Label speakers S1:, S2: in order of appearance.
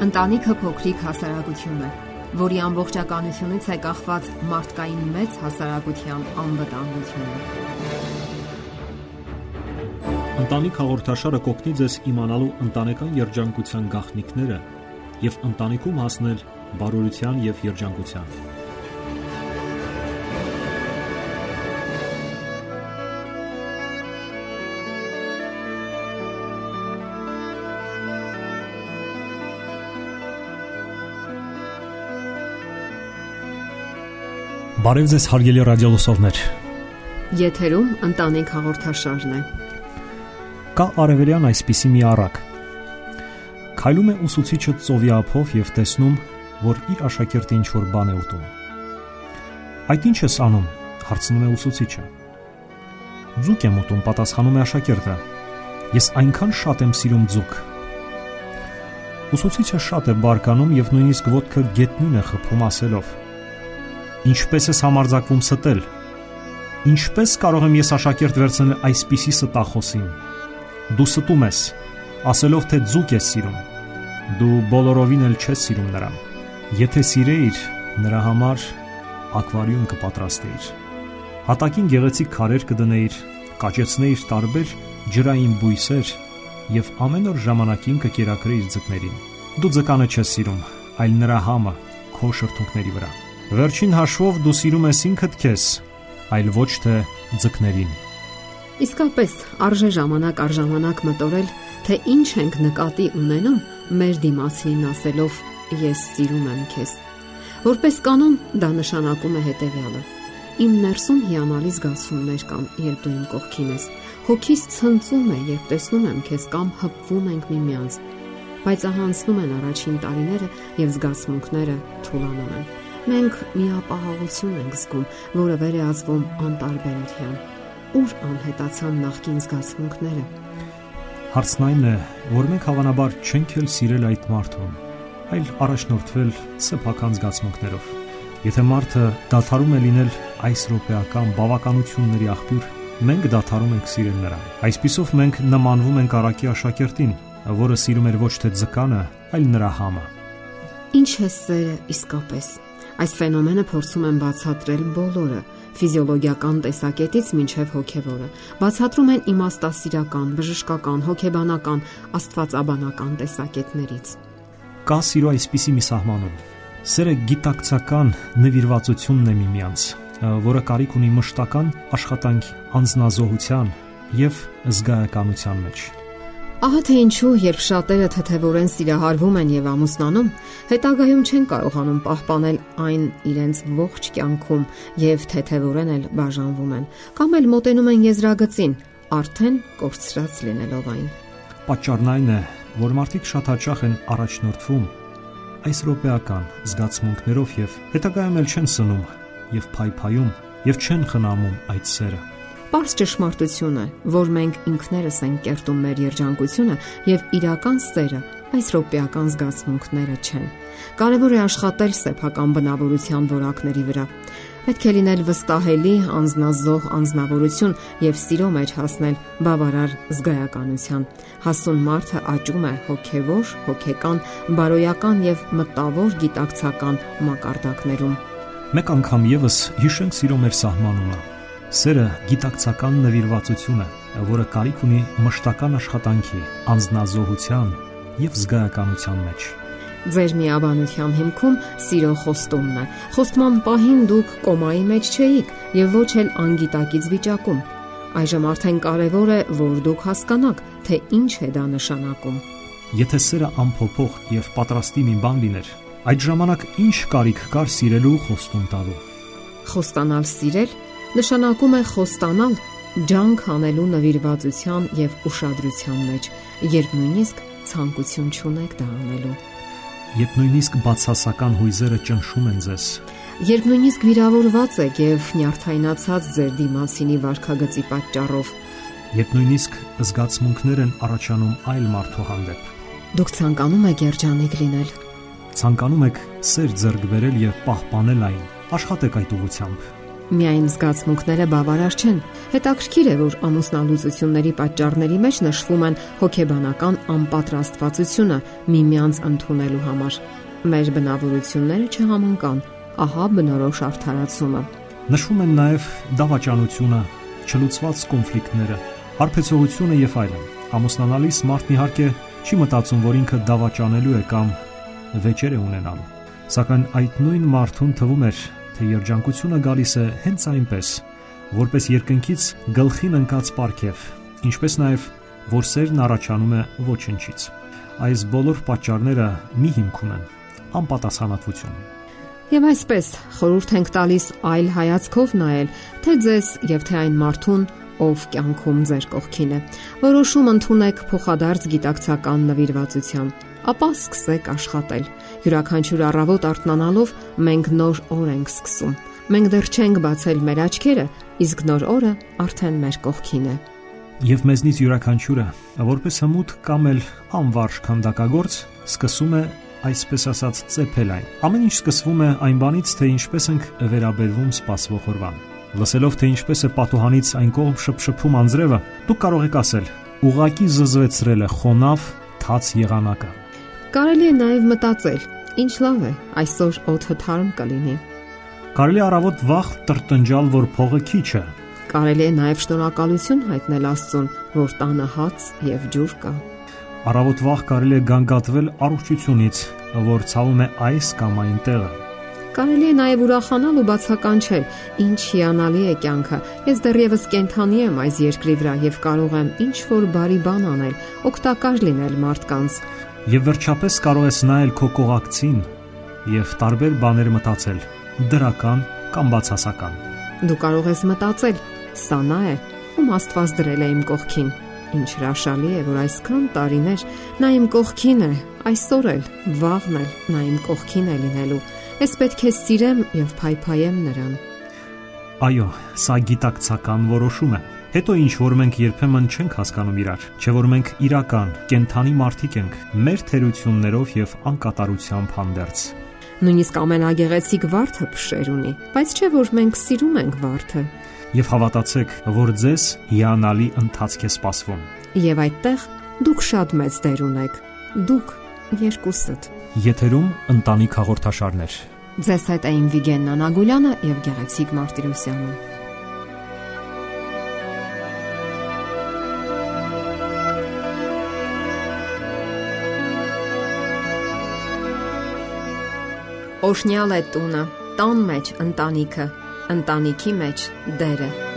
S1: Ընտանիքը փոքրիկ հասարակություն է, որի ամբողջականությունից է կախված մարդկային մեծ հասարակության անվտանգությունը։
S2: Ընտանիք հաղորդաշարը կօգնի ձեզ իմանալու ընտանեկան երջանկության գաղտնիքները եւ ընտանիքում հասնել բարօրության եւ երջանկության։ Բարև ձեզ հարգելի ռադիոլսողներ։
S1: Եթերում ընտանիք հաղորդաշարն է։
S2: Կա արևելյան այսպիսի մի առակ։ Քայլում է ուսուցիչը ծովի ափով եւ տեսնում, որ իր աշակերտը ինչ որ բան է ուտում։ Այդ ինչ ես անում, հարցնում է ուսուցիչը։ Ձուկ եմ ուտում, պատասխանում է աշակերտը։ Ես այնքան շատ եմ սիրում ձուկ։ Ուսուցիչը շատ է բարկանում եւ նույնիսկ ոդկը գետնին է խփում ասելով. Ինչպես ես համարձակվում ստել։ Ինչպես կարող եմ ես աշակերտ վերցնել այսպիսի ստախոսին։ Դու ստում ես, ասելով թե ձուկ ես սիրում։ Դու բոլորովին էլ չես սիրում նրան։ Եթե սիրեիր, նրա համար ակվարիում կպատրաստեիր։ Հատակին գեղեցիկ քարեր կդնեիր, կաճեցնեիր տարբեր ջրային բույսեր եւ ամեն օր ժամանակին կկերակրեիր ձկներին։ Դու ձկանը չես սիրում, այլ նրա համը քո շրթունքների վրա։ Վերջին հաշվով դու սիրում ես ինքդ քեզ, այլ ոչ թե ձկներին։
S1: Իսկապես, արժե ժամանակ առ ժամանակ մտորել, թե ինչ ենք նկատի ունենում մեր դիմացին ասելով ես սիրում եմ քեզ։ Որպես կանոն դա նշանակում է հետևյալը. Իմ ներսում հիանալի զգացումներ կան, երբ դու իմ կողքին ես։ Հոգիս ցնծում է, երբ տեսնում եմ քեզ կամ հպվում ենք միմյանց։ Բայց ահա անցնում են առաջին տարիները եւ զգացմունքները թուլանում են մենք միապահովություն ենք զգում, որը վերեազվում անտարբերության։ Ուր անհետացան նախկին զգացմունքները։
S2: Հարցն այն է, որ մենք հավանաբար չենք էլ սիրել այդ մարդուն, այլ առաջնորդվել սեփական զգացմունքներով։ Եթե մարդը դադարում է լինել այս ռոպեական բավականությունների աղբյուր, մենք դադարում ենք սիրել նրան։ Այսпիսով մենք նմանվում ենք Արակի աշակերտին, որը սիրում էր ոչ թե ձկանը, այլ նրա համը։
S1: Ինչ է սերը իսկապես։ Այս ֆենոմենը փորձում են բացատրել բոլորը՝ ֆիզիոլոգիական տեսակետից մինչև հոգևորը։ Բացատրում են իմաստասիրական, բժշկական, հոգեբանական, աստվածաբանական տեսակետներից։
S2: Կա սիրո այսպիսի մի սահմանում։ Սերը գիտակցական նվիրվածությունն է միմյանց, որը կարիք ունի մշտական աշխատանքի, անznազողության եւ զգայականության մեջ։
S1: Ահա թե ինչու, երբ շատերը թեթևորեն սիրահարվում են եւ ամուսնանում, հետագայում չեն կարողանում պահպանել այն իրենց ողջ կյանքում եւ թեթևորեն էլ բաժանվում են, կամ էլ մոտենում են եզրագծին, արդեն կորցրած լինելով այն։
S2: Պատճառն այն է, որ մարդիկ շատ հաճախ են առաջնորդվում այս ռոպեական զգացմունքներով եւ հետագայում էլ չեն սնում եւ փայփայում եւ չեն խնամում այդ սերը
S1: Պարզ ճշմարտություն է, որ մենք ինքներս ենք կերտում մեր երջանկությունը եւ իրական սերը այս ռոպեական զգացմունքները չեն։ Կարևոր է աշխատել սեփական բնավորության որակների վրա։ Պետք է լինել վստահելի, անznազող անznավորություն եւ սիրո մեջ հասնել բավարար զգայականության։ Հասուն մարդը աճում է հոգեվոր, հոգեկան, բարոյական եւ մտավոր գիտակցական մակարդակներում։
S2: Մեկ անգամ եւս հիշենք սիրո մեր սահմանումը Սերը գիտակցական նվիրվածություն է, որը կարիք ունի մշտական աշխատանքի, անznազողության եւ զգայականության մեջ։
S1: Ձեր միաբանության հիմքում սիրո խոստումն է։ Խոստման պահին դուք կոմայի մեջ չէիք եւ ոչ էլ անգիտակից վիճակում։ Այժմ արդեն կարևոր է, որ դուք հասկանաք, թե ինչ է դա նշանակում։
S2: Եթե սերը ամփոփող եւ պատրաստի մի բան լիներ, այդ ժամանակ ինչ կարիք կար սիրելու խոստում տալու։
S1: Խոստանալ սիրել նշանակում է խոստանալ ջանք անելու նվիրվածության եւ ուշադրության մեջ, երբ նույնիսկ ցանկություն չունեք դա անելու։
S2: Երբ նույնիսկ բացասական հույզերը ճնշում են ձեզ,
S1: երբ նույնիսկ վիրավորված եք եւ նյարդայնացած ձեր դիմացինի վարքագծի պատճառով,
S2: երբ նույնիսկ զգացմունքներ են առաջանում այլ մարդու հանդեպ։
S1: Դուք ցանկանում եք երջանիկ լինել։
S2: Ցանկանում եք սեր ձեռք բերել եւ պահպանել այն։ Աշխատեք այդ ուղությամբ
S1: Միայն զգացմունքները բավարար չեն։ Հետաքրքիր է, որ ամուսնալուծությունների պատճառների մեջ նշվում են հոգեբանական անպատրաստվածությունը միմյանց ընդունելու համար։ Մեր բնավորությունները չհամընկան, ահա բնորոշ արդարացումը։
S2: Նշվում են նաև դավաճանությունը, չլուծված կոնֆլիկտները, հարբեցողությունը եւ այլն։ Ամուսնանալիս մարդն իհարկե չի մտածում, որ ինքը դավաճանելու է կամ վեճեր է ունենալու։ Սակայն այդ նույն մարդուն թվում էր, թե երջանկությունը գալիս է հենց այնպես, որպես երկնքից գլխին ընկած պարգև, ինչպես նաև որ սերն առաջանում է ոչնչից։ Այս բոլոր պատճառները մի հիմք ունեն՝ անպատասխանատվություն։
S1: Եվ այսպես խորհուրդ ենք տալիս այլ հայացքով նայել, թե ձեզ եւ թե այն մարդուն, ով կյանքում ձեր կողքին է։ Որոշում ընդունեք փոխադարձ գիտակցական նվիրվածությամբ ապա սկսեք աշխատել։ Յուրաքանչյուր առավոտ արթնանալով մենք նոր օր ենք սկսում։ Մենք դեռ չենք բացել մեր աչքերը, իսկ նոր օրը արդեն մեր կողքին է։
S2: Եվ մեզնից յուրաքանչյուրը, որպես հմուտ կամ էլ անվարժ քանդակագործ, սկսում է այսպես ասած ծեփել այն։ Ամեն ինչ սկսվում է այն բանից, թե ինչպես ենք վերաբերվում սпасվող օրվան։ Լսելով թե ինչպես է պատուհանից այն կողմ շփշփում անձրևը, դուք կարող եք ասել՝ ուղակի զզվեցրել է խոնավ թաց եղանակը։
S1: Կարելի է նաև մտածել. ինչ լավ է, այսօր օդը թարմ կլինի։
S2: Կարելի առավոտ վաղ տրտնջալ, որ փողը քիչ է։
S1: Կարելի է նաև շնորհակալություն հայտնել Աստծուն, որ տանը հաց եւ ջուր կա։
S2: Առավոտ վաղ կարելի է գանգատվել առողջությունից, որ ցավում է այս կամ այն տեղը։
S1: Կարելի է նաև ուրախանալ ու բացականչել, ինչ հիանալի է կյանքը։ Ես դեռևս կենթանի եմ այս երկրի վրա եւ կարող եմ ինչ որ բարի բան անել, օգտակար լինել մարդկանց։
S2: Եվ վերջապես կարող ես նայել քո կողակցին եւ տարբեր բաներ մտածել՝ դրական կամ բացասական։
S1: Դու կարող ես մտածել. սա նա է, ում Աստված դրել է իմ կողքին։ Ինչ հրաշալի է, որ այսքան տարիներ նա իմ կողքին է, այսօր էլ, վաղն էլ նա իմ կողքին է լինելու։ Ես պետք է սիրեմ եւ փայփայեմ նրան։
S2: Այո, սա գիտակցական որոշում է։ Հետո ինչ որ մենք երբեմն չենք հասկանում իրար, չէ որ մենք իրական, կենթանի մարդիկ ենք, մեր թերություններով եւ անկատարությամբ հանդերձ։
S1: Նույնիսկ ամենագեղեցիկ վարդը փշեր ունի, բայց չէ որ մենք սիրում ենք վարդը։
S2: Եվ հավատացեք, որ ձեզ հիանալի ընթացք է սպասվում։
S1: Եվ այդտեղ դուք շատ մեծ դեր ունեք։ Դուք երկուսդ։
S2: Եթերում ընտանիք հաղորդաշարներ։
S1: Ձեզ հետ իմ Վիգեն Նանագուլյանը եւ Գեղեցիկ Մարտիրոսյանը։ Օշնյալ է տունը, տան մեջ ընտանիքը, ընտանիքի մեջ դերը։